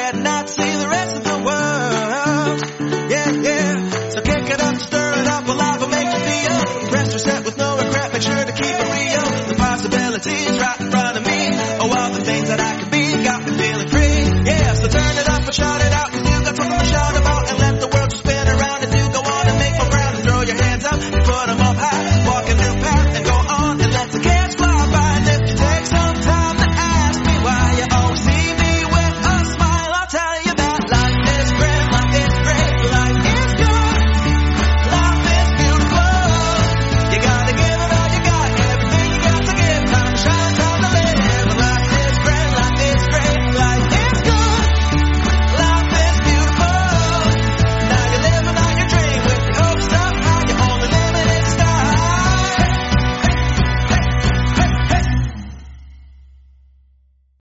cannot see the rest.